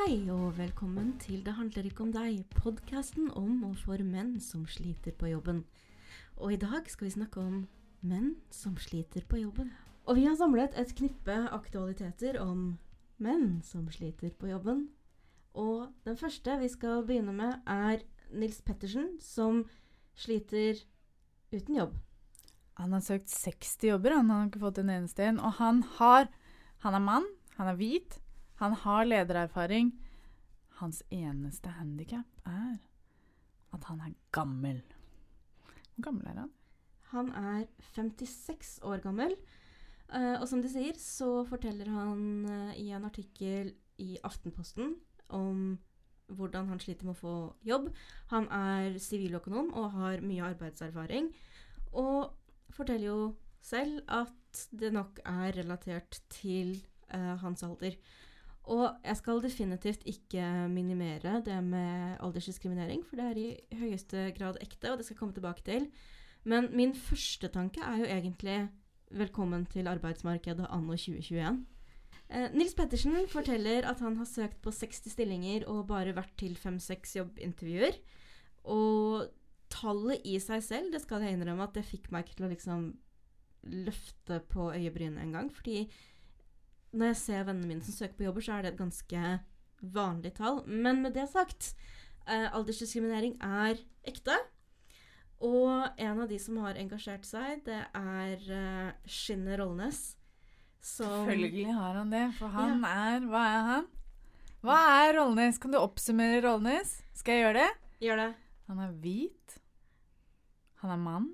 Hei og velkommen til Det handler ikke om deg, podkasten om og for menn som sliter på jobben. Og i dag skal vi snakke om menn som sliter på jobben. Og vi har samlet et knippe aktualiteter om menn som sliter på jobben. Og den første vi skal begynne med, er Nils Pettersen, som sliter uten jobb. Han har søkt 60 jobber, han har ikke fått en eneste en. Og han har Han er mann, han er hvit, han har ledererfaring. Hans eneste handikap er at han er gammel. Hvor gammel er han? Han er 56 år gammel. Uh, og som de sier, så forteller han uh, i en artikkel i Aftenposten om hvordan han sliter med å få jobb. Han er siviløkonom og har mye arbeidserfaring. Og forteller jo selv at det nok er relatert til uh, hans alder. Og jeg skal definitivt ikke minimere det med aldersdiskriminering, for det er i høyeste grad ekte, og det skal jeg komme tilbake til. Men min første tanke er jo egentlig velkommen til arbeidsmarkedet anno 2021. Eh, Nils Pettersen forteller at han har søkt på 60 stillinger og bare vært til 5-6 jobbintervjuer. Og tallet i seg selv, det skal jeg innrømme at det fikk meg til å liksom løfte på øyebrynene en gang. Fordi når jeg ser vennene mine som søker på jobber, så er det et ganske vanlig tall. Men med det sagt, eh, aldersdiskriminering er ekte. Og en av de som har engasjert seg, det er eh, Skinner Rollnes. Som Selvfølgelig har han det, for han er Hva er han? Hva er Rollnes? Kan du oppsummere Rollnes? Skal jeg gjøre det? gjør det. Han er hvit. Han er mann.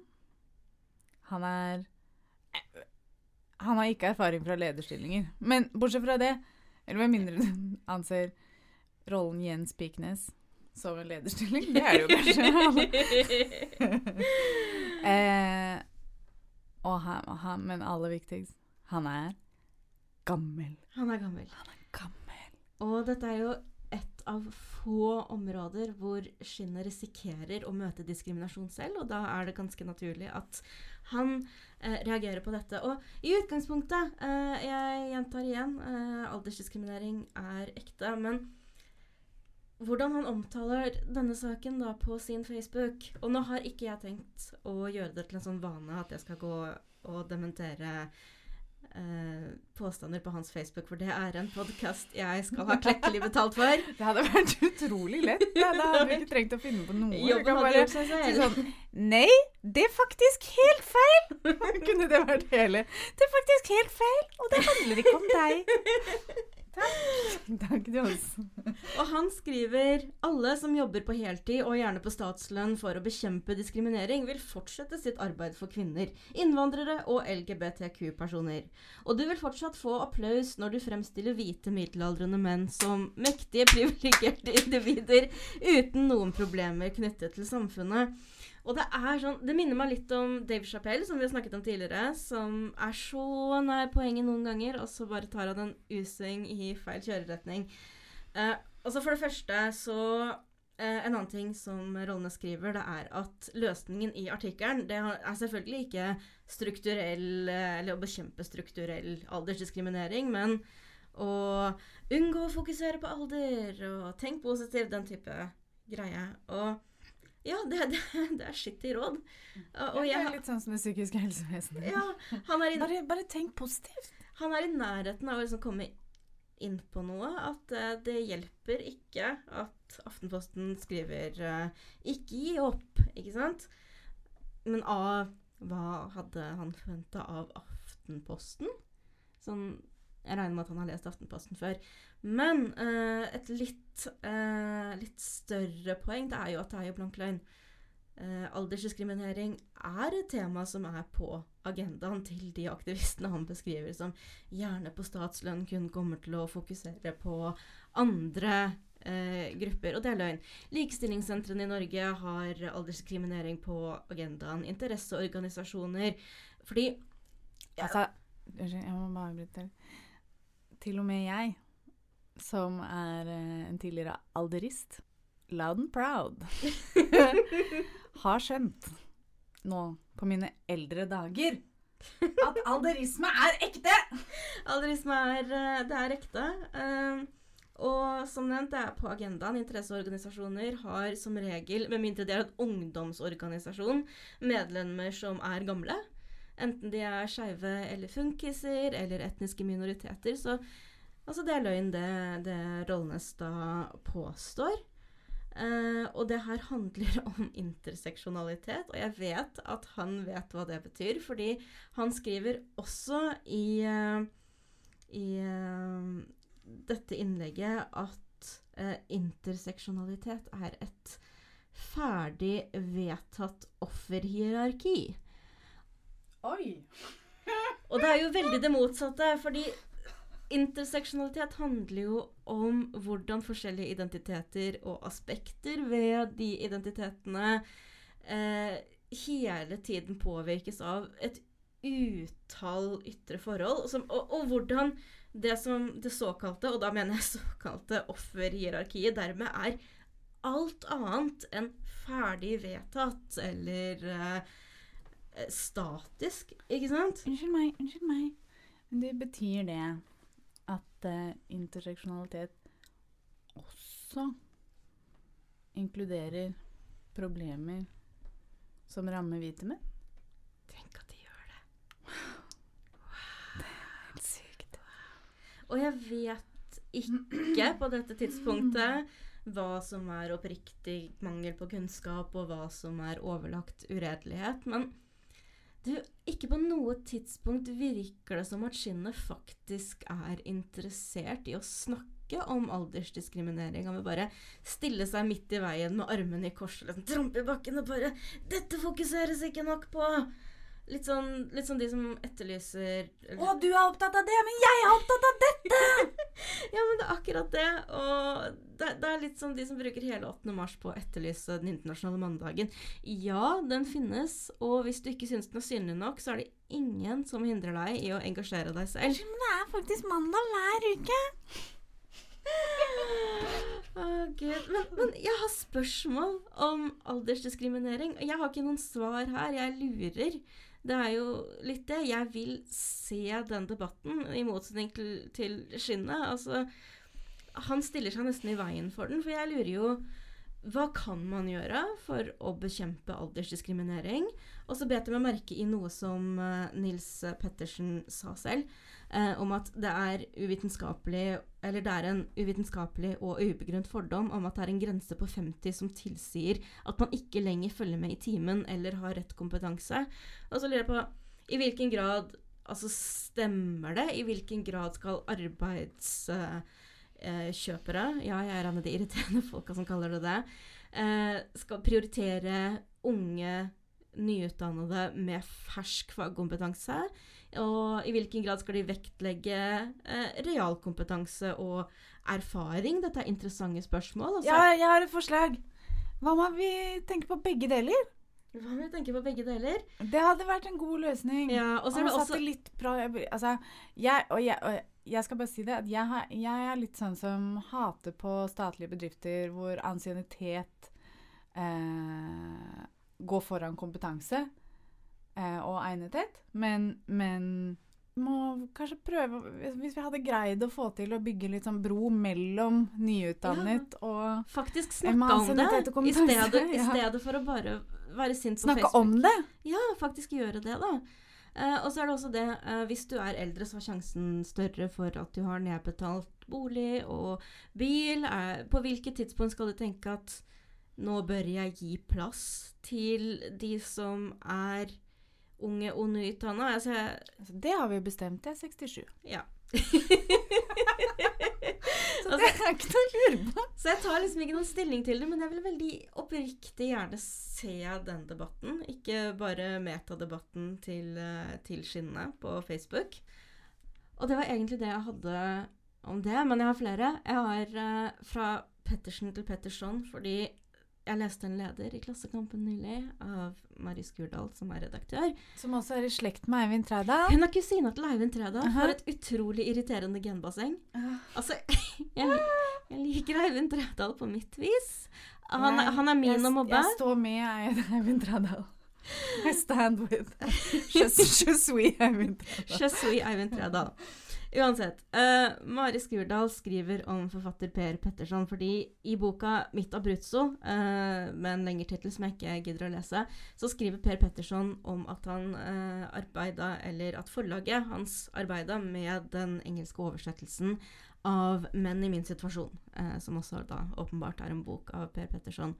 Han er Han har ikke erfaring fra lederstillinger. Men bortsett fra det, eller med mindre du anser rollen Jens Piknes som en lederstilling, det er det jo kanskje. eh, og han, og han, men aller viktigst, han er gammel. Han er gammel. Han er gammel. Og dette er jo av få områder hvor skinnet risikerer å møte diskriminasjon selv, og da er det ganske naturlig at han eh, reagerer på dette. Og i utgangspunktet, eh, jeg gjentar igjen, eh, aldersdiskriminering er ekte, men hvordan han omtaler denne saken da på sin Facebook Og nå har ikke jeg tenkt å gjøre det til en sånn vane at jeg skal gå og dementere eh, påstander på hans Facebook, for det er en podkast jeg skal ha klekkelig betalt for. Det hadde vært utrolig lett. Da, da hadde vi ikke trengt å finne på noe. Jobben hadde bare gjort seg selv. sånn Nei, det er faktisk helt feil! Kunne det vært hele? Det er faktisk helt feil, og det handler ikke om deg. Takk. Takk, også. Og han skriver alle som jobber på heltid og gjerne på statslønn for å bekjempe diskriminering, vil fortsette sitt arbeid for kvinner, innvandrere og LGBTQ-personer. Og du vil fortsatt få applaus når du fremstiller hvite middelaldrende menn som mektige, privilegerte individer uten noen problemer knyttet til samfunnet. Og det er sånn, det minner meg litt om Dave Chappelle, som vi har snakket om tidligere, som er så nær poenget noen ganger, og så bare tar han en U-sving i feil kjøreretning. Eh, og så for det første så eh, En annen ting som Rollene skriver, det er at løsningen i artikkelen det er selvfølgelig ikke strukturell eh, Eller å bekjempe strukturell aldersdiskriminering, men å unngå å fokusere på alder og tenk positivt, den type greie. Og ja, det, det, det er skittig råd. Og, og Det er litt sånn som det psykiske helsevesenet. ja, han i Bare, bare tenk positivt. han er i nærheten av å liksom komme inn på noe. At uh, det hjelper ikke at Aftenposten skriver uh, 'ikke gi opp', ikke sant? Men av hva hadde han forventa av Aftenposten? Sånn Jeg regner med at han har lest Aftenposten før. Men eh, et litt, eh, litt større poeng det er jo at det er jo blank løgn. Eh, aldersdiskriminering er et tema som er på agendaen til de aktivistene han beskriver som gjerne på statslønn kun kommer til å fokusere på andre eh, grupper. Og det er løgn. Likestillingssentrene i Norge har aldersdiskriminering på agendaen. Interesseorganisasjoner. Fordi Altså, unnskyld, jeg må bare bryte til. Til og med jeg, som er eh, en tidligere alderist, loud and proud, har skjønt nå på mine eldre dager at alderisme er ekte! Alderisme er, eh, det er ekte. Eh, Og som nevnt, det er på agendaen. Interesseorganisasjoner har som regel, med mindre de er en ungdomsorganisasjon, medlemmer som er gamle. Enten de er skeive eller funkiser eller etniske minoriteter. Så altså, det er løgn, det, det Rollnes påstår. Uh, og det her handler om interseksjonalitet, og jeg vet at han vet hva det betyr, fordi han skriver også i, uh, i uh, dette innlegget at interseksjonalitet er et ferdig vedtatt offerhierarki. Oi! Og det er jo veldig det motsatte, fordi interseksjonalitet handler jo om hvordan forskjellige identiteter og aspekter ved de identitetene eh, hele tiden påvirkes av et utall ytre forhold, som, og, og, hvordan det som det såkalte, og da mener jeg såkalte offerhierarkiet, dermed er alt annet enn ferdig vedtatt eller eh, statisk, ikke sant? Unnskyld meg, unnskyld meg. Men Det betyr det at uh, interseksjonalitet også inkluderer problemer som rammer hvite menn? Tenk at de gjør det. Det er helt sykt. Og jeg vet ikke på dette tidspunktet hva som er oppriktig mangel på kunnskap, og hva som er overlagt uredelighet. Men du, ikke på noe tidspunkt virker det som at skinnet faktisk er interessert i å snakke om aldersdiskriminering. Han vil bare stille seg midt i veien med armene i kors og liksom trampe i bakken og bare 'Dette fokuseres ikke nok på!' Litt sånn, litt sånn de som etterlyser Å, du er opptatt av det, men jeg er opptatt av dette! ja, men det er akkurat det. Og det, det, er litt som de som bruker hele 8. mars på å etterlyse den internasjonale mandagen. Ja, den finnes, og hvis du ikke syns den er synlig nok, så er det ingen som hindrer deg i å engasjere deg selv. Men det er faktisk mandag hver uke. Oh. Men, men, jeg har spørsmål om aldersdiskriminering. Jeg har ikke noen svar her. Jeg lurer. Det er jo litt det. Jeg vil se den debatten, i motsetning til, til Skinnet. Altså, han stiller seg nesten i veien for den, for jeg lurer jo hva kan man gjøre for å bekjempe aldersdiskriminering? Og så bet jeg meg merke i noe som uh, Nils Pettersen sa selv eh, om at det er uvitenskapelig Eller det er en uvitenskapelig og ubegrunnet fordom om at det er en grense på 50 som tilsier at man ikke lenger følger med i timen eller har rett kompetanse. Og så lurer jeg på i hvilken grad Altså, stemmer det? I hvilken grad skal arbeidskjøpere uh, Ja, jeg er en av de irriterende folka som kaller det det. Uh, skal prioritere unge nyutdannede med fersk fagkompetanse? Og i hvilken grad skal de vektlegge eh, realkompetanse og erfaring? Dette er interessante spørsmål. Altså. Ja, jeg har et forslag. Hva om vi tenker på begge deler? Hva om vi tenker på begge deler? Det hadde vært en god løsning. Ja, og så er det også... litt bra, altså, jeg, og jeg, og jeg skal bare si det, at jeg, har, jeg, er litt sånn som hater på statlige bedrifter hvor ansiennitet eh, går foran kompetanse eh, og egnethet. Men, men må kanskje prøve Hvis vi hadde greid å få til å bygge litt sånn bro mellom nyutdannet ja, og Faktisk snakke om det, i stedet, i stedet, for å bare være sint på snakke Facebook. Snakke om det? Ja, faktisk gjøre det, da. Uh, og så er det også det, uh, hvis du er eldre, så er sjansen større for at du har nedbetalt bolig og bil. Uh, på hvilket tidspunkt skal du tenke at nå bør jeg gi plass til de som er unge og nyutdanna. Altså, altså, det har vi jo bestemt. Det er 67. Ja. så det er ikke noe å lure på. Så jeg tar liksom ikke noen stilling til det, men jeg vil veldig oppriktig gjerne se den debatten. Ikke bare metadebatten til, eh, til Skinnet på Facebook. Og det var egentlig det jeg hadde om det, men jeg har flere. Jeg har uh, fra Pettersen til Petterson fordi jeg leste en leder i Klassekampen nylig av Mari Skurdal, som er redaktør. Som også er i slekt med Eivind Trædal? Hun er kusina til Eivind Trædal. Uh -huh. Har et utrolig irriterende genbasseng. Uh. Altså, jeg, jeg, liker Eivind Trædal på mitt vis. Han, jeg, han er min jeg, å mobbe. Jeg står med Eivind Trædal. I stand with Je suis Eivind Trædal. Je suis Eivind Trædal. Uansett. Uh, Mari Skurdal skriver om forfatter Per Petterson fordi i boka 'Mitt Abruzzo', uh, med en lengre tittel som jeg ikke gidder å lese, så skriver Per Petterson om at han uh, arbeida, eller at forlaget hans arbeida med den engelske oversettelsen av 'Menn i min situasjon', uh, som også da åpenbart er en bok av Per Petterson.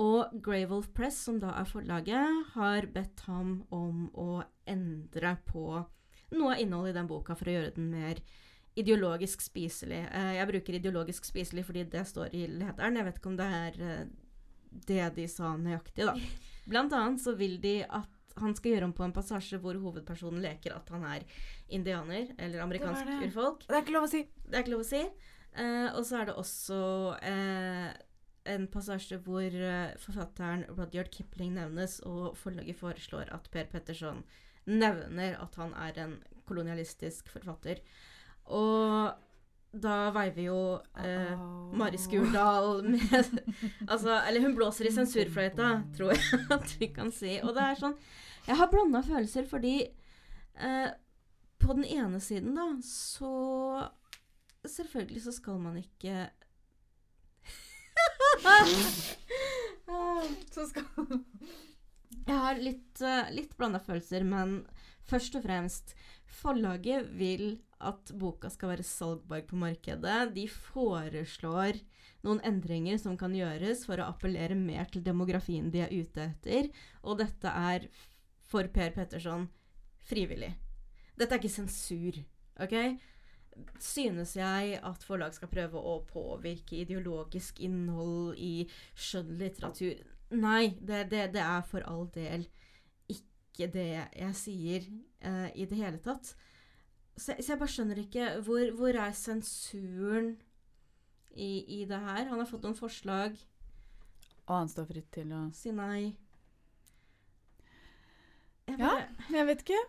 Og Greywolf Press, som da er forlaget, har bedt ham om å endre på noe av innholdet i den boka for å gjøre den mer ideologisk spiselig. Eh, jeg bruker ideologisk spiselig fordi det står i lederen. Jeg vet ikke om det er eh, det de sa nøyaktig, da. Blant annet så vil de at han skal gjøre om på en passasje hvor hovedpersonen leker at han er indianer eller amerikansk Det det. urfolk. Det er ikke lov å si. Det er ikke lov å si. Eh, og så er det også eh, en passasje hvor eh, forfatteren Rudyard Kipling nevnes, og forlaget foreslår at Per Petterson nevner at han er en kolonialistisk forfatter. Og da veiver jo eh. Mari Skurdal med Altså, eller hun blåser i sensurfløyta, tror jeg at vi kan si. Og det er sånn Jeg har blanda følelser fordi eh, på den ene siden, da, så Selvfølgelig så skal man ikke Så skal Jeg har litt, uh, litt blanda følelser, men først og fremst Forlaget vil at boka skal være salgbar på markedet. De foreslår noen endringer som kan gjøres for å appellere mer til demografien de er ute etter. Og dette er for Per Petterson frivillig. Dette er ikke sensur, OK? Synes jeg at forlag skal prøve å påvirke ideologisk innhold i skjønnlitteratur? Nei, det, det, det er for all del ikke det jeg sier eh, i det hele tatt. Så, så jeg bare skjønner ikke hvor, hvor er sensuren i, i det her? Han har fått noen forslag. Og han står fritt til å Si nei. Jeg Ja. bare, Jeg vet ikke.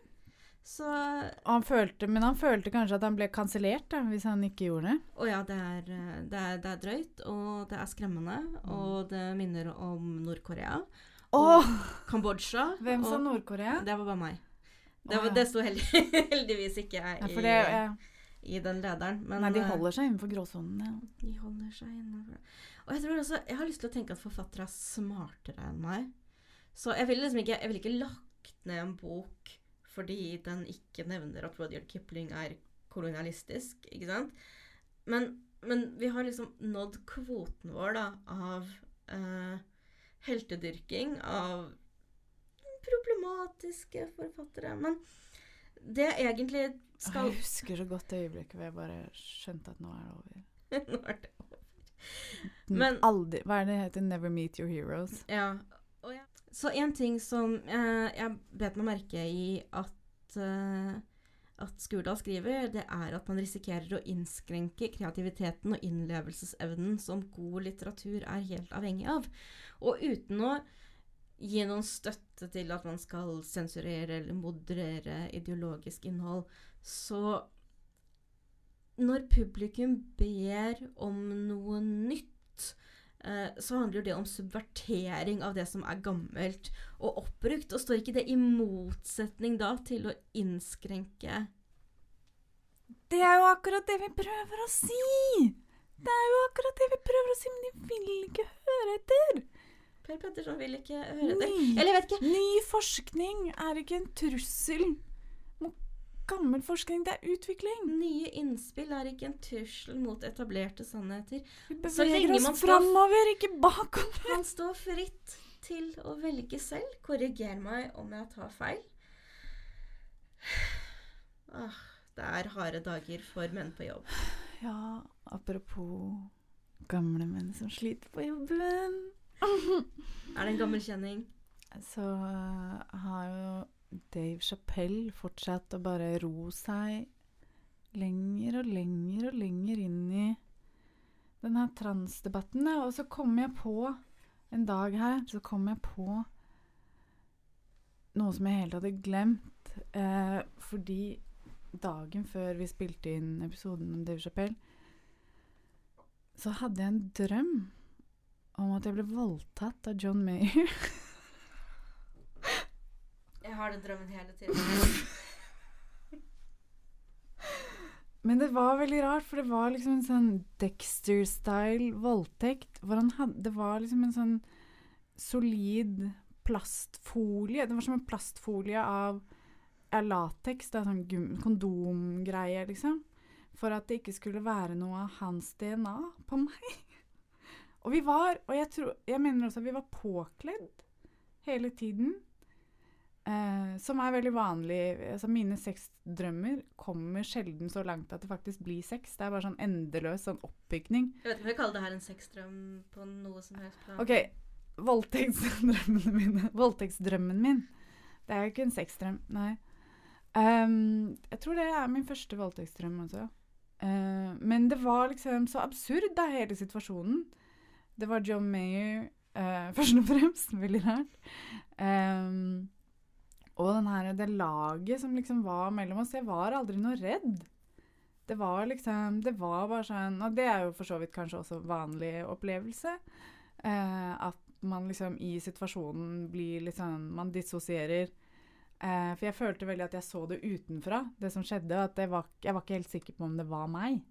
Så han følte, men han følte kanskje at han ble kansellert hvis han ikke gjorde det. Å ja, det er, det, er, det er drøyt, og det er skremmende, og det minner om Nord-Korea. Åh, Kambodsja. hvem sa og- Nord-Korea? Det var bare meg. Det, oh, ja. det sto heldig, heldigvis ikke Ja, i, ja. i den lederen. Men, Nei, de eh, holder seg innenfor gråsonen. Ja. De holder seg innenfor. Og jeg tror også, jeg har lyst til å tenke at forfattere er smartere enn meg. Så jeg ville liksom ikke, jeg vil ikke lagt ned en bok fordi den ikke nevner at Rudyard Kipling er kolonialistisk, ikke sant? Men, men vi har liksom nådd kvoten vår da, av eh, heltedyrking, av problematiske forfattere. Men det jeg egentlig skal Jeg husker så godt det øyeblikket hvor jeg bare skjønte at nå er det over. Nå er det over. Men- Aldri, hva er det det heter? Never meet your heroes. Ja. Så en ting som eh, jeg bet meg merke i at, eh, at Skurdal skriver, det er at man risikerer å innskrenke kreativiteten og innlevelsesevnen som god litteratur er helt avhengig av. Og uten å gi noen støtte til at man skal sensurere eller moderere ideologisk innhold, så når publikum ber om noe nytt, så handler det om subvertering av det som er gammelt og oppbrukt. Og står ikke det i motsetning da til å innskrenke Det er jo akkurat det vi prøver å si! Det er jo akkurat det vi prøver å si, men de vil ikke høre etter. Per Petterson vil ikke høre etter. Eller jeg vet ikke. ny forskning er ikke en trussel gammel forskning, det er utvikling. Nye innspill er ikke en trussel mot etablerte sannheter. Vi beveger oss framover, ikke bakover. Man står fritt til å velge selv. Korriger meg om jeg tar feil. Ah, det er harde dager for menn på jobb. Ja, apropos gamle menn som sliter på jobben. Er det en gammel kjenning? Så uh, har jo Dave Chappelle fortsatt å bare ro seg lenger og lenger og lenger inn i den her transdebatten. Og så kom jeg på en dag her, så kom jeg på noe som jeg helt hadde glemt. Eh, fordi dagen før vi spilte inn episoden om Dave Chappelle, så hadde jeg en drøm om at jeg ble voldtatt av John Mayer. Har den drømmen hele tiden. Men det var veldig rart, for det var liksom en sånn Dexter-style voldtekt. Hvor han hadde Det var liksom en sånn solid plastfolie. Det var som en plastfolie av, av lateks. Er sånn kondomgreie, liksom. For at det ikke skulle være noe av hans DNA på meg. Og vi var Og jeg, tror, jeg mener også at vi var påkledd hele tiden. Eh, som er veldig vanlig. Altså mine sexdrømmer kommer sjelden så langt at det faktisk blir sex. Det er bare sånn endeløs sånn oppbygning. Jeg vet ikke om jeg kaller det her en sexdrøm på noe som helst plan. OK, voldtektsdrømmene mine. Voldtektsdrømmen min. Det er jo ikke en sexdrøm, nei. Um, jeg tror det er min første voldtektsdrøm også. Uh, men det var liksom så absurd, da, hele situasjonen. Det var John Mayer uh, først og fremst. Veldig rart. Ehm, og her, det laget som liksom var mellom oss. Jeg var aldri noe redd. Det var liksom Det var bare sånn Og det er jo for så vidt kanskje også vanlig opplevelse. Eh, at man liksom i situasjonen blir sånn Man dissosierer. Eh, for jeg følte veldig at jeg så det utenfra, det som skjedde. At var, jeg var ikke helt sikker på om det var meg.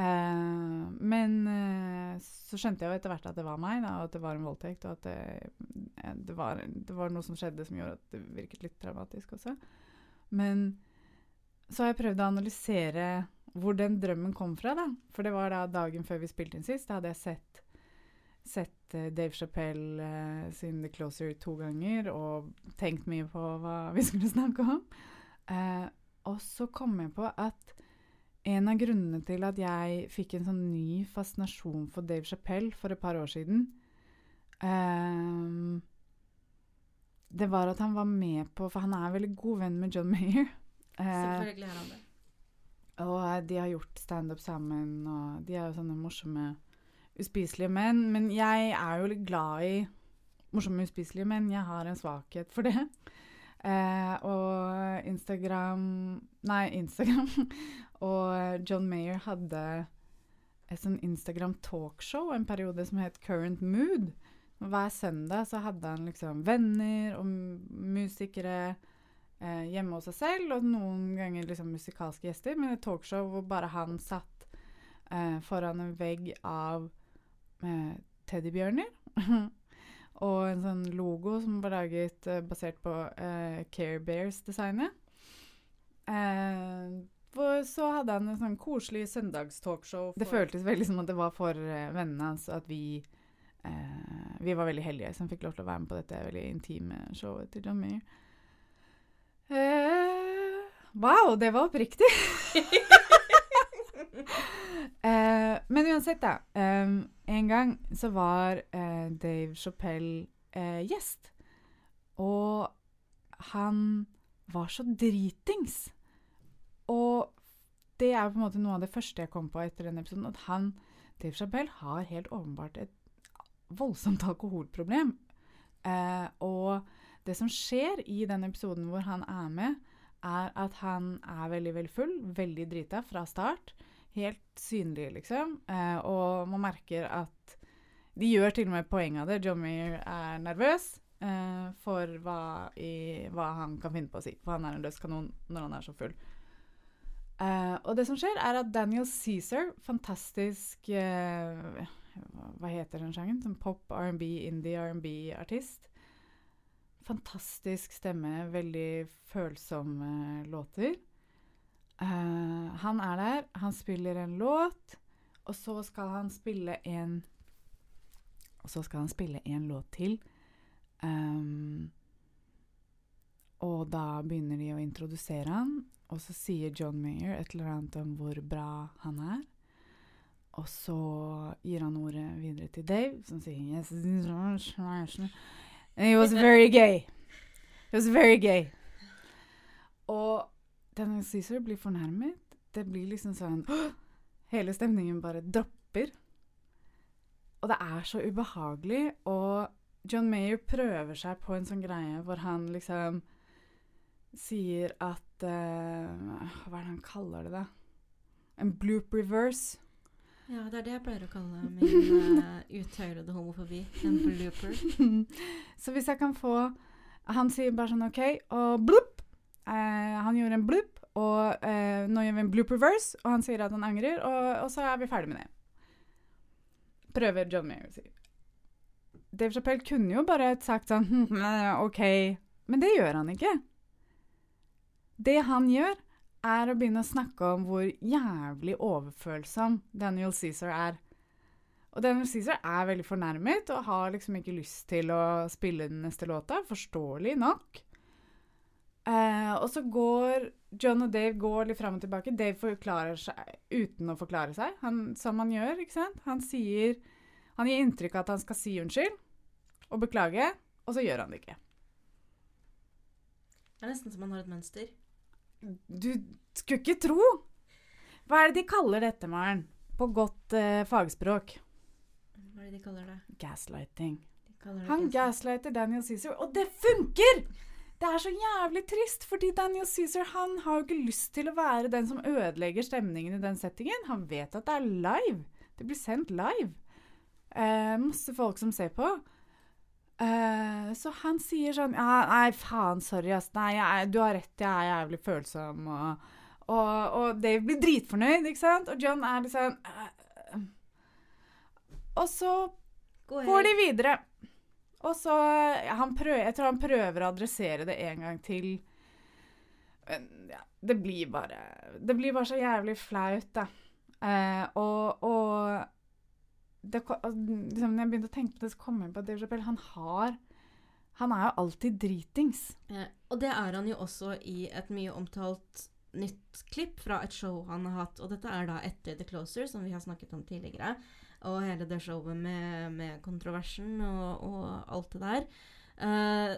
Eh, men uh, så skjønte jeg jo etter hvert at det var meg, da, og at det var en voldtekt. Og at det, eh, det, var, det var noe som skjedde som gjorde at det virket litt traumatisk også. Men så har jeg prøvd å analysere hvor den drømmen kom fra. da. For det var da dagen før vi spilte inn sist. Da hadde jeg sett, sett Dave Chappelle uh, sin The Closer to ganger og tenkt mye på hva vi skulle snakke om. Og så kom jeg på at en av grunnene til at jeg fikk en sånn ny fascinasjon for Dave Chappelle for et par år siden um, Det var at han var med på For han er veldig god venn med John Mayer. Eh, Selvfølgelig er han det. og eh, de har gjort standup sammen, og de er jo sånne morsomme, uspiselige menn. Men jeg er jo litt glad i morsomme, uspiselige menn. Jeg har en svakhet for det. Eh, og Instagram Nei, Instagram. og John Mayer hadde et sånn Instagram talkshow en periode som het Current Mood. Hver søndag så hadde han liksom venner og musikere eh, hjemme hos seg selv, og noen ganger liksom musikalske gjester, men et talkshow hvor bare han satt eh, foran en vegg av eh, teddybjørner. og en sånn logo som var laget uh, basert på uh, Care Bears-designet. Uh, så hadde han en sånn koselig søndagstalkshow. Det føltes veldig som at det var for vennene hans, at vi Vi var veldig heldige som fikk lov til å være med på dette veldig intime showet til John Mayer. Wow, det var oppriktig! Eh, men uansett, da. em, en gang så var eh, Dave Chappelle eh, gjest. Og han var så dritings. Og det er på en måte noe av det første jeg kom på etter den episoden. At han, Dave Chappelle, har helt åpenbart et voldsomt alkoholproblem. Eh, og det som skjer i den episoden hvor han er med, er at han er veldig, veldig full, veldig drita fra start. Helt synlig, liksom. Eh, og man merker at De gjør til og med poeng av det. John Mayer er nervøs eh, for hva, i, hva han kan finne på å si. For han er en løs kanon når han er så full. Eh, og det som skjer, er at Daniel Cæsar, fantastisk eh, Hva heter den sjangen? Som pop, R&B, indie R&B-artist. Fantastisk stemme, veldig følsomme låter. Eh, han er der, han spiller en låt, og så skal han spille en Og så skal han spille en låt til. Um, og da begynner de å introdusere han, og så sier John Mayer et eller annet om hvor bra han er. Og så gir han ordet videre til Dave, som sier yes, And he was very gay. He was very gay. Og Daniel Cæsar blir fornærmet. Det blir liksom sånn Hele stemningen bare dropper. Og det er så ubehagelig. Og John Mayer prøver seg på en sånn greie hvor han liksom sier at uh, Hva er det han kaller det, da? En bloop reverse. Ja, det er det jeg pleier å kalle min uh, uthøylede homofobi. En blooper. Så hvis jeg kan få Han sier bare sånn OK, og blupp. Eh, han gjorde en bloop, og eh, nå gjør vi en bloop reverse, og han sier at han angrer, og, og så er vi ferdig med det. Prøver John Mayer å si. Dave Chappelle kunne jo bare sagt sånn hm, OK, men det gjør han ikke. Det han gjør, er å begynne å snakke om hvor jævlig overfølsom Daniel Cæsar er. Og Daniel Cæsar er veldig fornærmet og har liksom ikke lyst til å spille den neste låta, forståelig nok. Eh, og så går John og Dave går litt fram og tilbake. Dave forklarer seg uten å forklare seg, han, som han gjør. ikke sant? Han sier Han gir inntrykk av at han skal si unnskyld og beklage, og så gjør han det ikke. Det er nesten som han har et mønster. Du skulle ikke tro! Hva er det de kaller dette, Maren? På godt eh, fagspråk. Hva er det de kaller det? Gaslighting. De kaller det Han gaslighter Daniel Cæsar, og det funker! Det er så jævlig trist, fordi Daniel Cæsar han har jo ikke lyst til å være den som ødelegger stemningen i den settingen. Han vet at det er live. Det blir sendt live. Eh, masse folk som ser på. Eh, så han sier sånn ja, Nei, faen, sorry, ass. Nei, jeg, du har rett, jeg er jævlig følsom. Og, og, og Dave blir dritfornøyd, ikke sant? Og John er liksom eh, Og så går de videre. Og så ja, prøver, Jeg tror han prøver å adressere det en gang til. Men ja, det blir bare Det blir bare så jævlig flaut, da. Eh, og og det, liksom, når jeg begynte å tenke på det, så kom jeg på at Dave Chappelle han har Han er jo alltid dritings. Eh, og det er han jo også i et mye omtalt nytt klipp fra et show han har hatt. Og dette er da etter The Closer, som vi har snakket om tidligere. Og hele det showet med, med kontroversen og, og alt det der. Uh,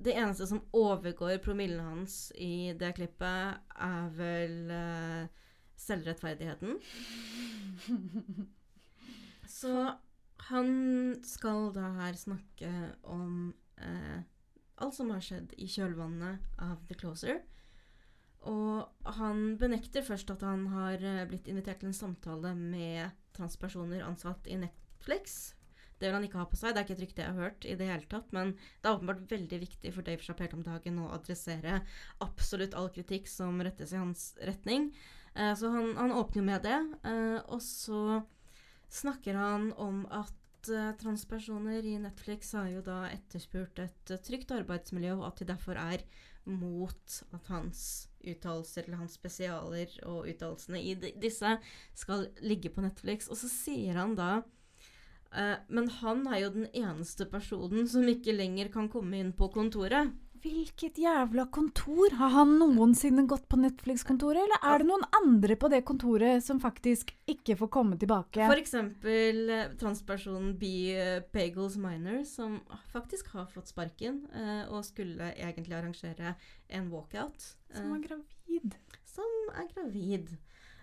det eneste som overgår promillen hans i det klippet, er vel uh, selvrettferdigheten. Så han skal da her snakke om uh, alt som har skjedd i kjølvannet av The Closer. Og han benekter først at han har eh, blitt invitert til en samtale med transpersoner ansatt i Netflix. Det vil han ikke ha på seg. Det er ikke et rykte jeg har hørt i det hele tatt. Men det er åpenbart veldig viktig for Dave Chappelle om dagen å adressere absolutt all kritikk som rettes i hans retning. Eh, så han, han åpner jo med det. Eh, og så snakker han om at transpersoner i Netflix har jo da etterspurt et trygt arbeidsmiljø, og at de derfor er mot at hans uttalelser eller hans spesialer og uttalelsene i disse skal ligge på Netflix. Og så sier han da eh, Men han er jo den eneste personen som ikke lenger kan komme inn på kontoret. Hvilket jævla kontor? Har han noensinne gått på Netflix-kontoret, eller er det noen andre på det kontoret som faktisk ikke får komme tilbake? Eksempel eh, transpersonen B. Pagels Bagels Minor, som faktisk har fått sparken eh, og skulle egentlig arrangere en walkout. som er eh, gravid. som er gravid.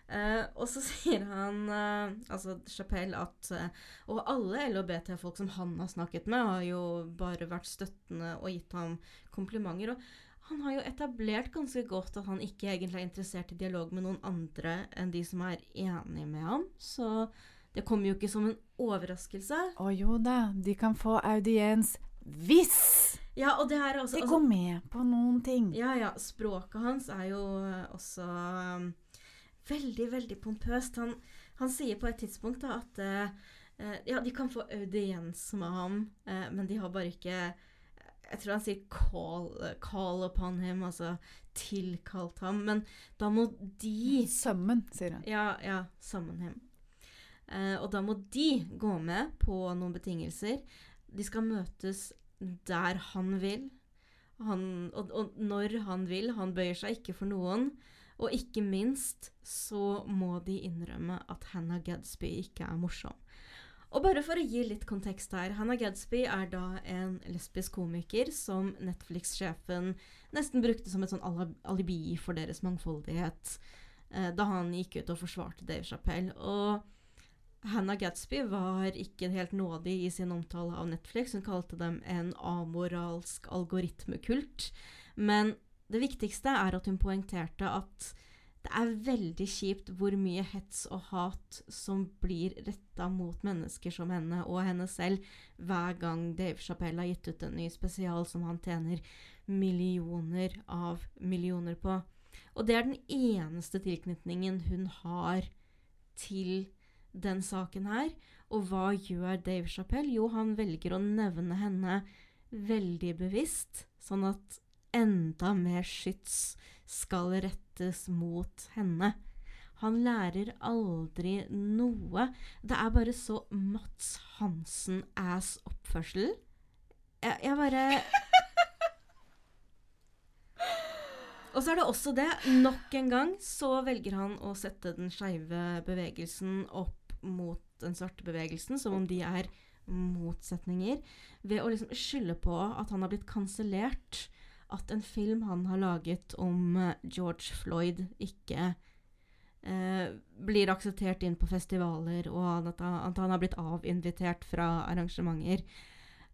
Uh, og så sier han, uh, altså Chapelle, at uh, Og alle LHBT-folk som han har snakket med, har jo bare vært støttende og gitt ham komplimenter. Og han har jo etablert ganske godt at han ikke egentlig er interessert i dialog med noen andre enn de som er enige med ham. Så det kommer jo ikke som en overraskelse. Å jo da, de kan få audiens hvis Ja, og det her er også de altså, går med på noen ting. Ja, ja. Språket hans er jo eh, også um, veldig, veldig pompøst. Han, han sier på et tidspunkt da at eh, ja, de kan få audiens med ham, uh, men de har bare ikke Jeg tror han sier 'call, call upon him', altså tilkalt ham. Men da må de Sammen, sier han. ja, ja, Sammen him. Eh, og da må de gå med på noen betingelser. De skal møtes der han vil. Han, og, og når han vil. Han bøyer seg ikke for noen. Og ikke minst så må de innrømme at Hannah Gadsby ikke er morsom. Og bare for å gi litt kontekst her. Hannah Gadsby er da en lesbisk komiker som Netflix-sjefen nesten brukte som et sånn alibi for deres mangfoldighet eh, da han gikk ut og forsvarte Dave Chappelle. Og Hannah Gadsby var ikke helt nådig i sin omtale av Netflix. Hun kalte dem en amoralsk algoritmekult. Men det viktigste er at hun poengterte at det er veldig kjipt hvor mye hets og hat som blir retta mot mennesker som henne og henne selv hver gang Dave Chappelle har gitt ut en ny spesial som han tjener millioner av millioner på. Og det er den eneste tilknytningen hun har til den saken her. Og hva gjør Dave Chappelle? Jo, han velger å nevne henne veldig bevisst, sånn at enda mer skyts skal rettes mot henne. Han lærer aldri noe. Det er bare så Mats Hansen-ass-oppførsel. Jeg, jeg bare Og så er det også det. Nok en gang så velger han å sette den skeive bevegelsen opp mot den svarte bevegelsen, som om de er motsetninger, ved å liksom skylde på at han har blitt kansellert. At en film han har laget om eh, George Floyd, ikke eh, blir akseptert inn på festivaler, og at han, at han har blitt avinvitert fra arrangementer.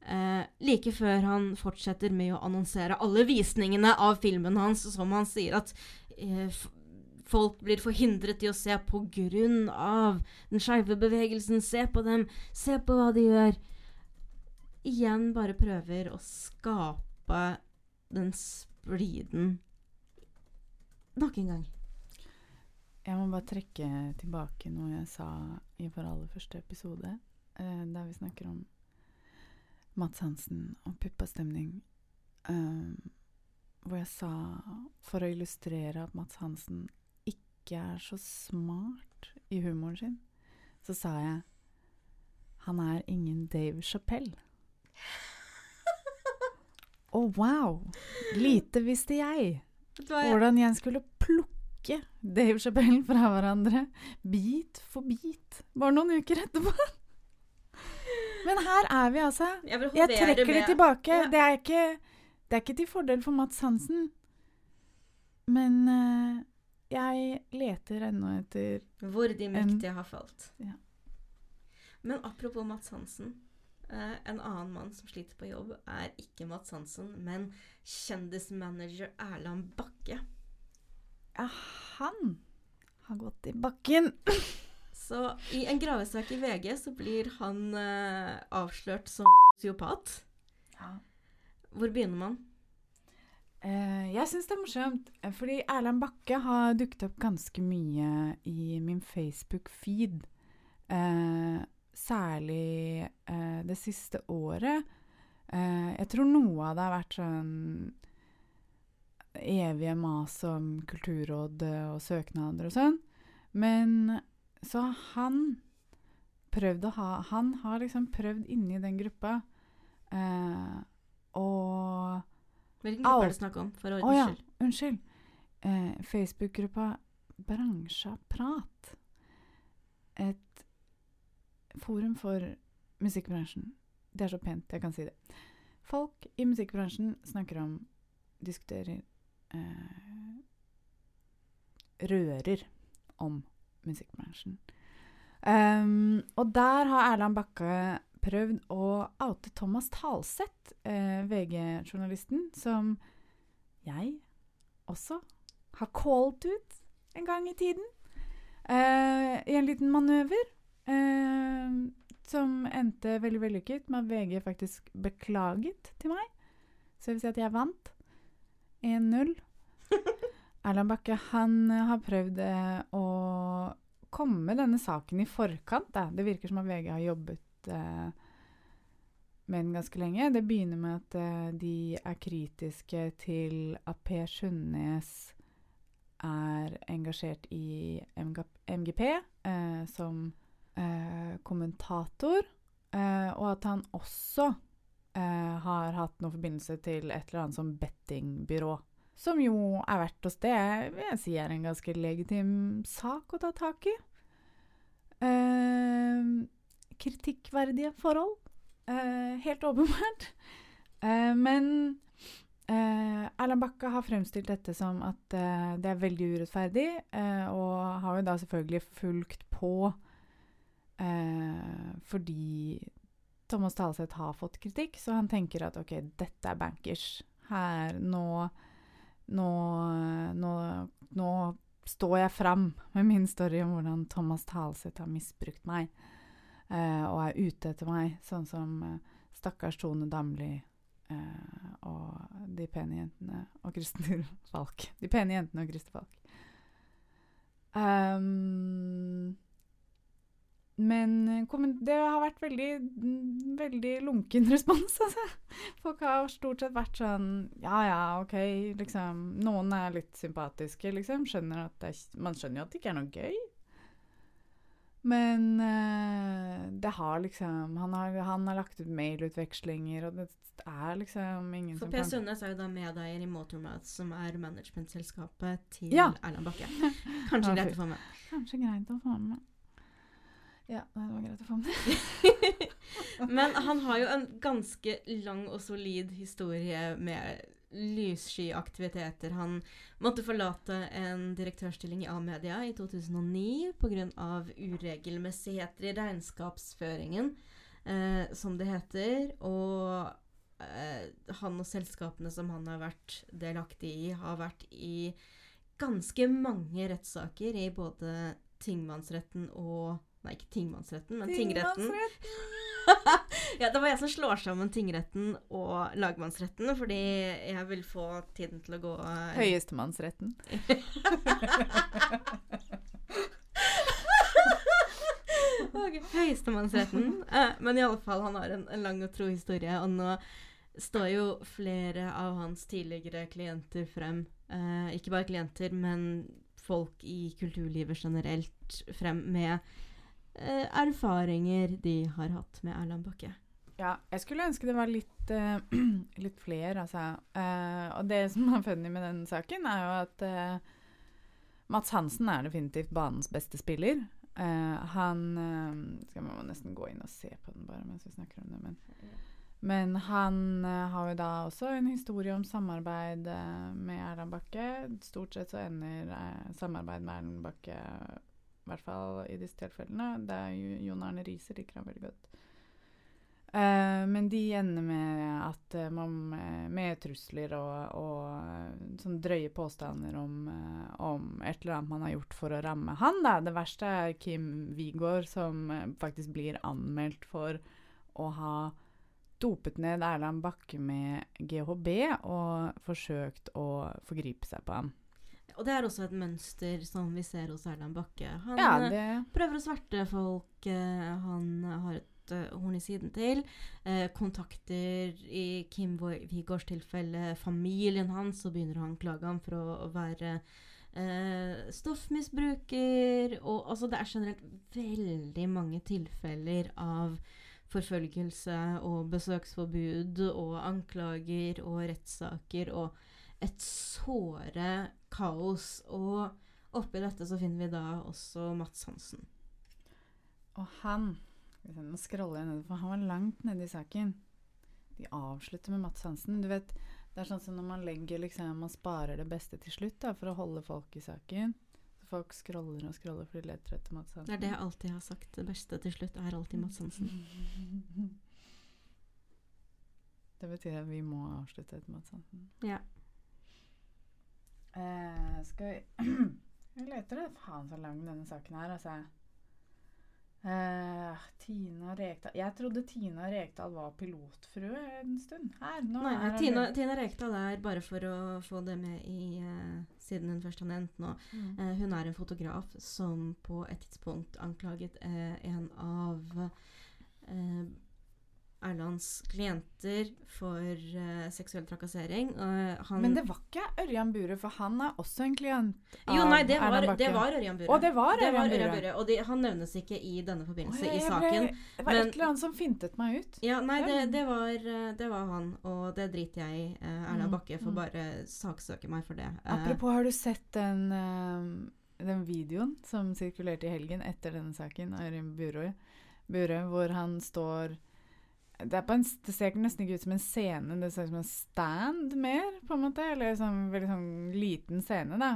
Eh, like før han fortsetter med å annonsere alle visningene av filmen hans, som han sier at eh, folk blir forhindret i å se på grunn av den skeive bevegelsen. Se på dem, se på hva de gjør. Igjen bare prøver å skape den spliden nok en gang. Jeg må bare trekke tilbake noe jeg sa i vår aller første episode, eh, der vi snakker om Mats Hansen og puppastemning. Um, hvor jeg sa, for å illustrere at Mats Hansen ikke er så smart i humoren sin, så sa jeg han er ingen Dave Chappelle. Å, oh, wow! Lite visste jeg hvordan jeg skulle plukke Dave Chapelle fra hverandre, bit for bit, bare noen uker etterpå. Men her er vi, altså. Jeg, jeg trekker det tilbake. Ja. Det, er ikke, det, er ikke, til fordel for Mats Hansen. Men uh, jeg leter ennå etter Hvor de mektige har falt. Ja. Men apropos Mats Hansen. Uh, en annen mann som sliter på jobb, er ikke Mats Hansen, men kjendismanager Erland Bakke. Ja, han har gått i bakken. så i en gravesak i VG så blir han eh, avslørt som sosiopat. Ja. Hvor begynner man? Uh, jeg syns det er morsomt, fordi Erland Bakke har dukket opp ganske mye i min Facebook-feed. Uh, særlig eh, det siste året. Eh, jeg tror noe av det har vært sånn evige mas om kulturråd og søknader og sånn. Men så har han prøvd å ha Han har liksom prøvd inni den gruppa eh, og Hvilken gruppe er det snakk om? For å oh, ja, unnskyld. Eh, Facebook-gruppa Bransjaprat. Et Forum for musikkbransjen. Det er så pent, jeg kan si det. Folk i musikkbransjen snakker om Diskuterer eh, Rører om musikkbransjen. Um, og der har Erland Bakke prøvd å oute Thomas Talseth, eh, VG-journalisten, som jeg også har called ut en gang i tiden. Eh, I en liten manøver. Eh, som endte veldig vellykket med at VG faktisk beklaget til meg. Så det vil si at jeg vant 1-0. Erland Bakke han eh, har prøvd eh, å komme denne saken i forkant. Da. Det virker som at VG har jobbet eh, med den ganske lenge. Det begynner med at eh, de er kritiske til at Per Sundnes er engasjert i MGP, eh, som eh, kommentator, eh, og at han også eh, har hatt noen forbindelse til et eller annet som bettingbyrå. Som jo er verdt oss det vil jeg si er en ganske legitim sak å ta tak i. Eh, kritikkverdige forhold. Eh, helt åpenbart. Eh, men Eh, Erland Bakke har fremstilt dette som at eh, det er veldig urettferdig, eh, og har jo da selvfølgelig fulgt på Eh, fordi Thomas Talseth har fått kritikk, så han tenker at OK, dette er bankers. Her, nå Nå, nå, nå står jeg fram med min story om hvordan Thomas Talseth har misbrukt meg eh, og er ute etter meg, sånn som eh, stakkars Tone Damli eh, og de pene jentene og Christer Falk. De pene jentene og Christer Falk. Um, men eh, det har vært veldig, veldig lunken respons, altså. Folk har stort sett vært sånn Ja ja, OK, liksom. Noen er litt sympatiske, liksom. Skjønner er, man skjønner jo at det ikke er noe gøy. Men uh, det har liksom han har, han har lagt ut mailutvekslinger, og det er liksom ingen For som Per. Sundnes er jo da medeier i Motormouth, som er managementselskapet til Ja. Erland Bakke. Kanskje greit å få med. Kanskje greit å få med. Ja, det var greit å få med. Men han har jo en ganske lang og solid historie med lyssky aktiviteter. Han måtte forlate en direktørstilling i A-media i 2009 pga. uregelmessigheter i regnskapsføringen, eh, som det heter. Og eh, han og selskapene som han har vært delaktig i, har vært i ganske mange rettssaker i både tingmannsretten og Nei, ikke tingmannsretten, men tingretten. ja, det var jeg som slår sammen tingretten og lagmannsretten, fordi jeg vil få tiden til å gå eh, Høyestemannsretten. Høyestemannsretten. Eh, men i alle fall, han har en, en lang og tro historie, og nå står jo flere av hans tidligere klienter frem. Eh, ikke bare klienter, men folk i kulturlivet generelt frem med eh, erfaringer de har hatt med Erland Bakke. Ja, jeg skulle ønske det var litt, uh, litt flere, altså. Uh, og det som er funny med den saken, er jo at uh, Mats Hansen er definitivt banens beste spiller. Han Skal må nesten gå inn og se på den bare mens vi snakker om det, men men han har jo da også en historie om samarbeid med Erland Bakke. Stort sett så ender samarbeid med Erland Bakke, i hvert fall i disse tilfellene. Det er jo Jon Arne Riise liker han veldig godt. Uh, men de ender med at uh, man eh, Med trusler og, og sånn drøye påstander om, uh, om et eller annet man har gjort for å ramme han. Da. Det verste er Kim Wigård, som faktisk blir anmeldt for å ha dopet ned Erland Bakke med GHB og forsøkt å forgripe seg på ham. Og det er også et mønster som vi ser hos Erland Bakke. Han Ja, eh, det prøver å sverte folk eh, han har et eh, horn i siden til. Eh, kontakter i Kim Wigårds tilfelle familien hans, så begynner han å klage ham for å, å være eh, stoffmisbruker. Og altså, det er generelt veldig mange tilfeller av forfølgelse og besøksforbud og anklager og rettssaker og et såre kaos. Og oppi dette så finner vi da også Mats Hansen. Og han Nå scroller jeg nedover, for han var langt nede i saken. De avslutter med Mats Hansen. Du vet, Det er sånn som når man legger liksom, man sparer det beste til slutt da, for å holde folk i saken. Så folk scroller og scroller for de leter etter Mats Hansen. Det er det jeg alltid har sagt. Det beste til slutt er alltid Mats Hansen. Det betyr at vi må avslutte etter Mats Hansen. Ja. Eh, skal vi Jeg leter det. Faen så lang denne saken er, altså. Eh, Tina Rekdal Jeg trodde Tina Rekdal var pilotfrue en stund. Her, nå Nei, er Tina, Tina Rekdal er, bare for å få det med i eh, Siden hun først har nevnt nå Mm. eh, Hun er en fotograf som på et tidspunkt anklaget en av eh, Erlands klienter for uh, seksuell trakassering. Uh, han, Men det var ikke Ørjan Bure, for han er også en klient av Jo, nei, det var, det var Ørjan Bure. Og det var Det Ørjan var Bure. Bure. Og de, han nevnes ikke i denne forbindelse jeg i ble- saken. Det var men- et eller annet som fintet meg ut. Ja, nei, det, det, var, eh, det var han, og det driter jeg i. Uh, Erland Mm, Bakke får mm. bare saksøke meg for det. Apropos, har du sett den, den videoen som sirkulerte i helgen etter denne saken, av Ørjan Bure, hvor han står det, på en, det ser nesten ikke ut som en scene, det ser ut som en stand mer, på en måte. Eller sånn veldig sånn liten scene, da.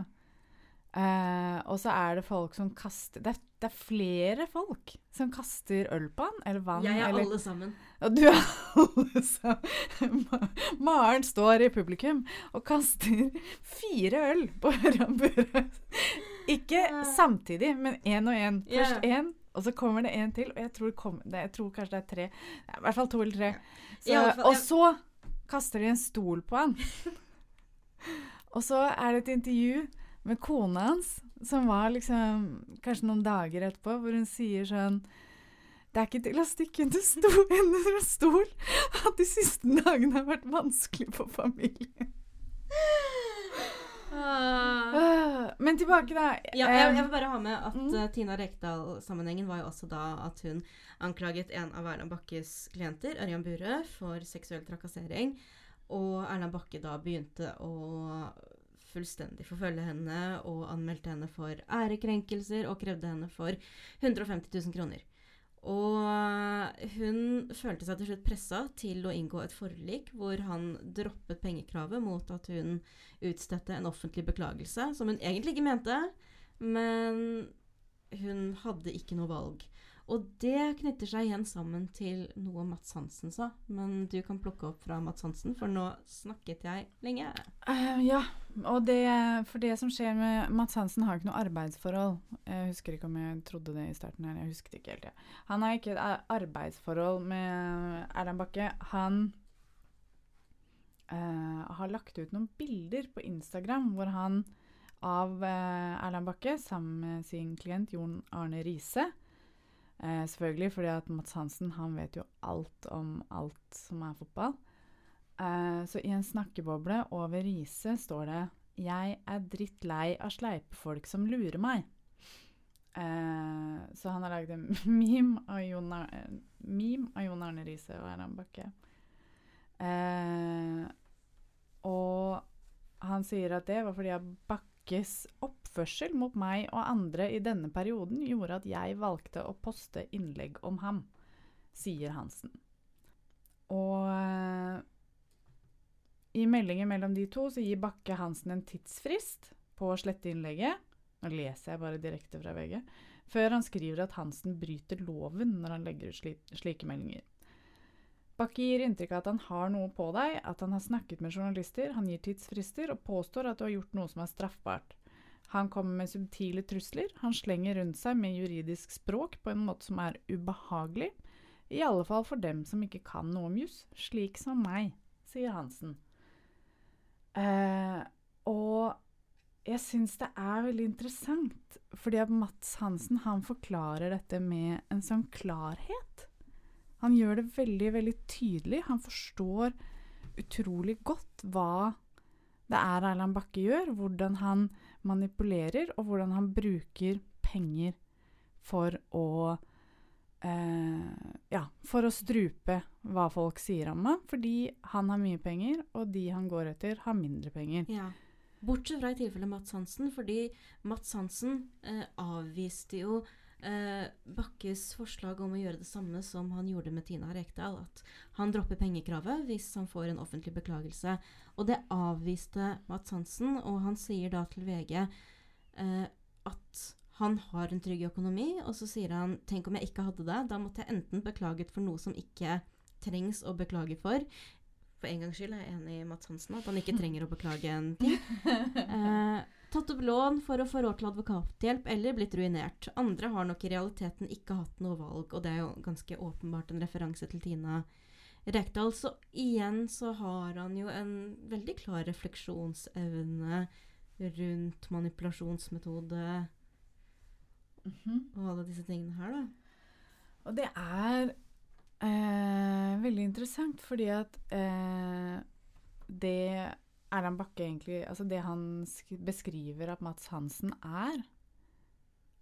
Uh, og så er det folk som kaster det er, det er flere folk som kaster øl på han, eller vann. jeg er eller, alle sammen. og du er alle sammen Maren står i publikum og kaster fire øl på Ørjan Bure. Ikke samtidig, men én og én. Først én, og så kommer det en til. Og jeg tror, kom, det, jeg tror kanskje det er tre. I hvert fall to eller tre. Så, fall, og så kaster de en stol på han. Og så er det et intervju med kona hans, som var liksom kanskje noen dager etterpå, hvor hun sier sånn Det er ikke til å stikke under, sto under en stol at de siste dagene har vært vanskelig for familien. Ah. Øh, Men tilbake, da. Ja, jeg, jeg vil bare ha med at Mm. eh, Tina Rekdal-sammenhengen var jo også da at hun anklaget en av Erland Bakkes klienter, Ørjan Burøe, for seksuell trakassering. Og Erland Bakke da begynte å fullstendig forfølge henne og anmeldte henne for ærekrenkelser og krevde henne for 150 000 kroner. Og hun følte seg til slutt pressa til å inngå et forlik hvor han droppet pengekravet mot at hun utstedte en offentlig beklagelse, som hun egentlig ikke mente, men hun hadde ikke noe valg. Og det knytter seg igjen sammen til noe Mats Hansen sa. Men du kan plukke opp fra Mats Hansen, for nå snakket jeg lenge. Uh, ja, og det, for det som skjer med Mats Hansen har ikke noe arbeidsforhold. Jeg husker ikke om jeg trodde det i starten her. Jeg husket ikke helt. Ja. Han har ikke et arbeidsforhold med Erland Bakke. Han uh, har lagt ut noen bilder på Instagram hvor han av uh, Erland Bakke sammen med sin klient Jon Arne Riise. Eh, selvfølgelig fordi at Mats Hansen han vet jo alt om alt som er fotball. Eh, så i en snakkeboble over Riise står det 'Jeg er drittlei av sleipe folk som lurer meg'. Eh, så han har laget en meme av Jon, eh, meme av Jon Arne Riise og Erland Bakke. Eh, og han sier at det var fordi at Bakkes oppførsel mot meg og andre i denne perioden gjorde at jeg valgte å poste innlegg om ham, sier Hansen. Og eh, i meldingen mellom de to så gir Bakke Hansen en tidsfrist på å slette innlegget. Nå leser jeg bare direkte fra VG. Før han skriver at Hansen bryter loven når han legger ut slike meldinger. Bakke gir inntrykk av at han har noe på deg, at han har snakket med journalister, han gir tidsfrister og påstår at du har gjort noe som er straffbart. Han kommer med subtile trusler, han slenger rundt seg med juridisk språk på en måte som er ubehagelig, i alle fall for dem som ikke kan noe om juss, slik som meg, sier Hansen. Eh, og jeg syns det er veldig interessant, fordi at Mats Hansen han forklarer dette med en sånn klarhet. Han gjør det veldig, veldig tydelig. Han forstår utrolig godt hva det er Erland Bakke gjør, hvordan han manipulerer, og hvordan han bruker penger for å eh, Ja, for å strupe hva folk sier om ham, fordi han har mye penger, og de han går etter, har mindre penger. Ja. Bortsett fra i tilfellet Mats Hansen, fordi Mats Hansen eh, avviste jo eh, Bakkes forslag om å gjøre det samme som han gjorde med Tina Rekdal. At han dropper pengekravet hvis han får en offentlig beklagelse. Og det avviste Mats Hansen, og han sier da til VG eh, at han har en trygg økonomi, og så sier han tenk om jeg ikke hadde det. Da måtte jeg enten beklaget for noe som ikke trengs å beklage for. For en gangs skyld er jeg enig i Mats Hansen, at han ikke trenger å beklage en ting. Eh, tatt opp lån for å få råd til advokathjelp eller blitt ruinert. Andre har nok i realiteten ikke hatt noe valg, og det er jo ganske åpenbart en referanse til Tina Rekdal. Så igjen så har han jo en veldig klar refleksjonsevne rundt manipulasjonsmetode og alle disse tingene her, da. Og det er eh, veldig interessant, fordi at eh, det Erland Bakke egentlig Altså det han sk beskriver at Mats Hansen er,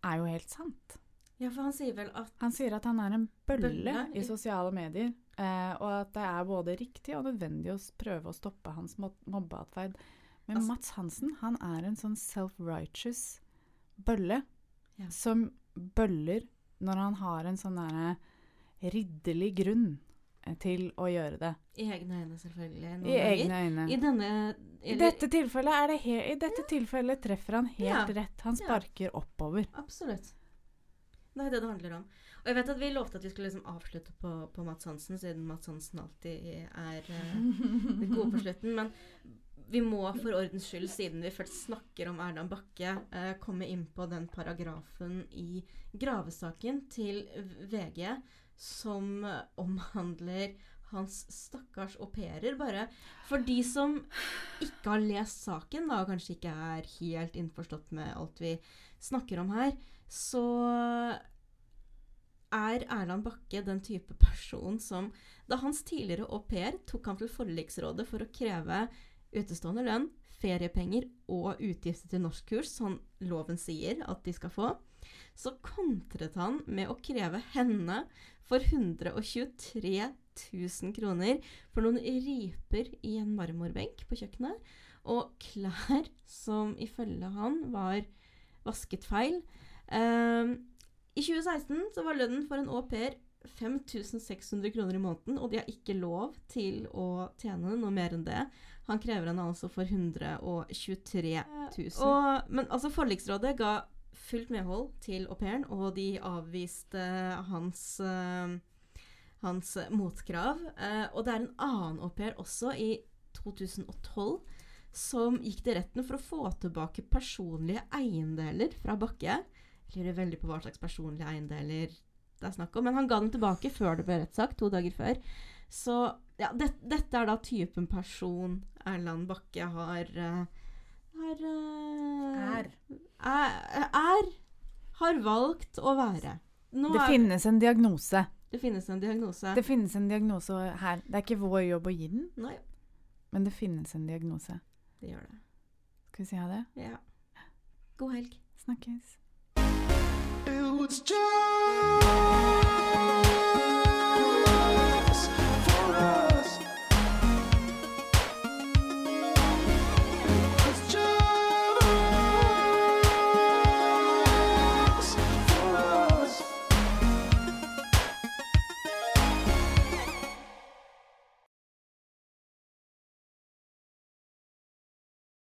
er jo helt sant. Ja, for han sier vel at Han sier at han er en bølle, Bølle, i sosiale medier, eh, og at det er både riktig og nødvendig å prøve å stoppe hans mo- mobbeatferd. Men Altså- Mats Hansen, han er en sånn self-righteous bølle Ja. som bøller når han har en sånn derre ridderlig grunn til å gjøre det. I egne øyne, selvfølgelig. noen I ganger. egne øyne. I denne I dette tilfellet, er I dette tilfellet treffer han helt Ja. rett. Han Ja. sparker oppover. Absolutt. Det er det det handler om. Og jeg vet at vi lovte at vi skulle liksom avslutte på, på Mats Hansen, siden Mats Hansen alltid er uh, god på slutten. Men vi må for ordens skyld, siden vi først snakker om Erland Bakke, eh, komme inn på den paragrafen i gravesaken til VG som omhandler hans stakkars au pairer. Bare for de som ikke har lest saken, da, og kanskje ikke er helt innforstått med alt vi snakker om her, så er Erland Bakke den type person som Da hans tidligere au pair tok han til forliksrådet for å kreve utestående lønn, feriepenger og utgifter til norskkurs, som loven sier at de skal få, så kontret han med å kreve henne for 123 000 kroner for noen riper i en marmorbenk på kjøkkenet, og klær som ifølge han var vasket feil. Um, I 2016 så var lønnen for en au pair 5600 kroner i måneden, og de har ikke lov til å tjene noe mer enn det. Han krever henne altså for 123 000. Og, men altså forliksrådet ga fullt medhold til au pairen, og de avviste hans, uh, hans motkrav. Uh, og det er en annen au pair også, i 2012, som gikk til retten for å få tilbake personlige eiendeler fra Bakke. Jeg lurer veldig på hva slags personlige eiendeler det er snakk om. Men han ga dem tilbake før det ble rettssak, to dager før. Så ja, det, dette er da typen person Erland Bakke har uh, har Er. Er. Er. Har valgt å være. Nå Det er- finnes en diagnose. det finnes en diagnose. Det finnes en diagnose her. Det er ikke vår jobb å gi den, Nei, men det finnes en diagnose. det gjør det. Skal vi si ha det? Ja. God helg. Snakkes. It was just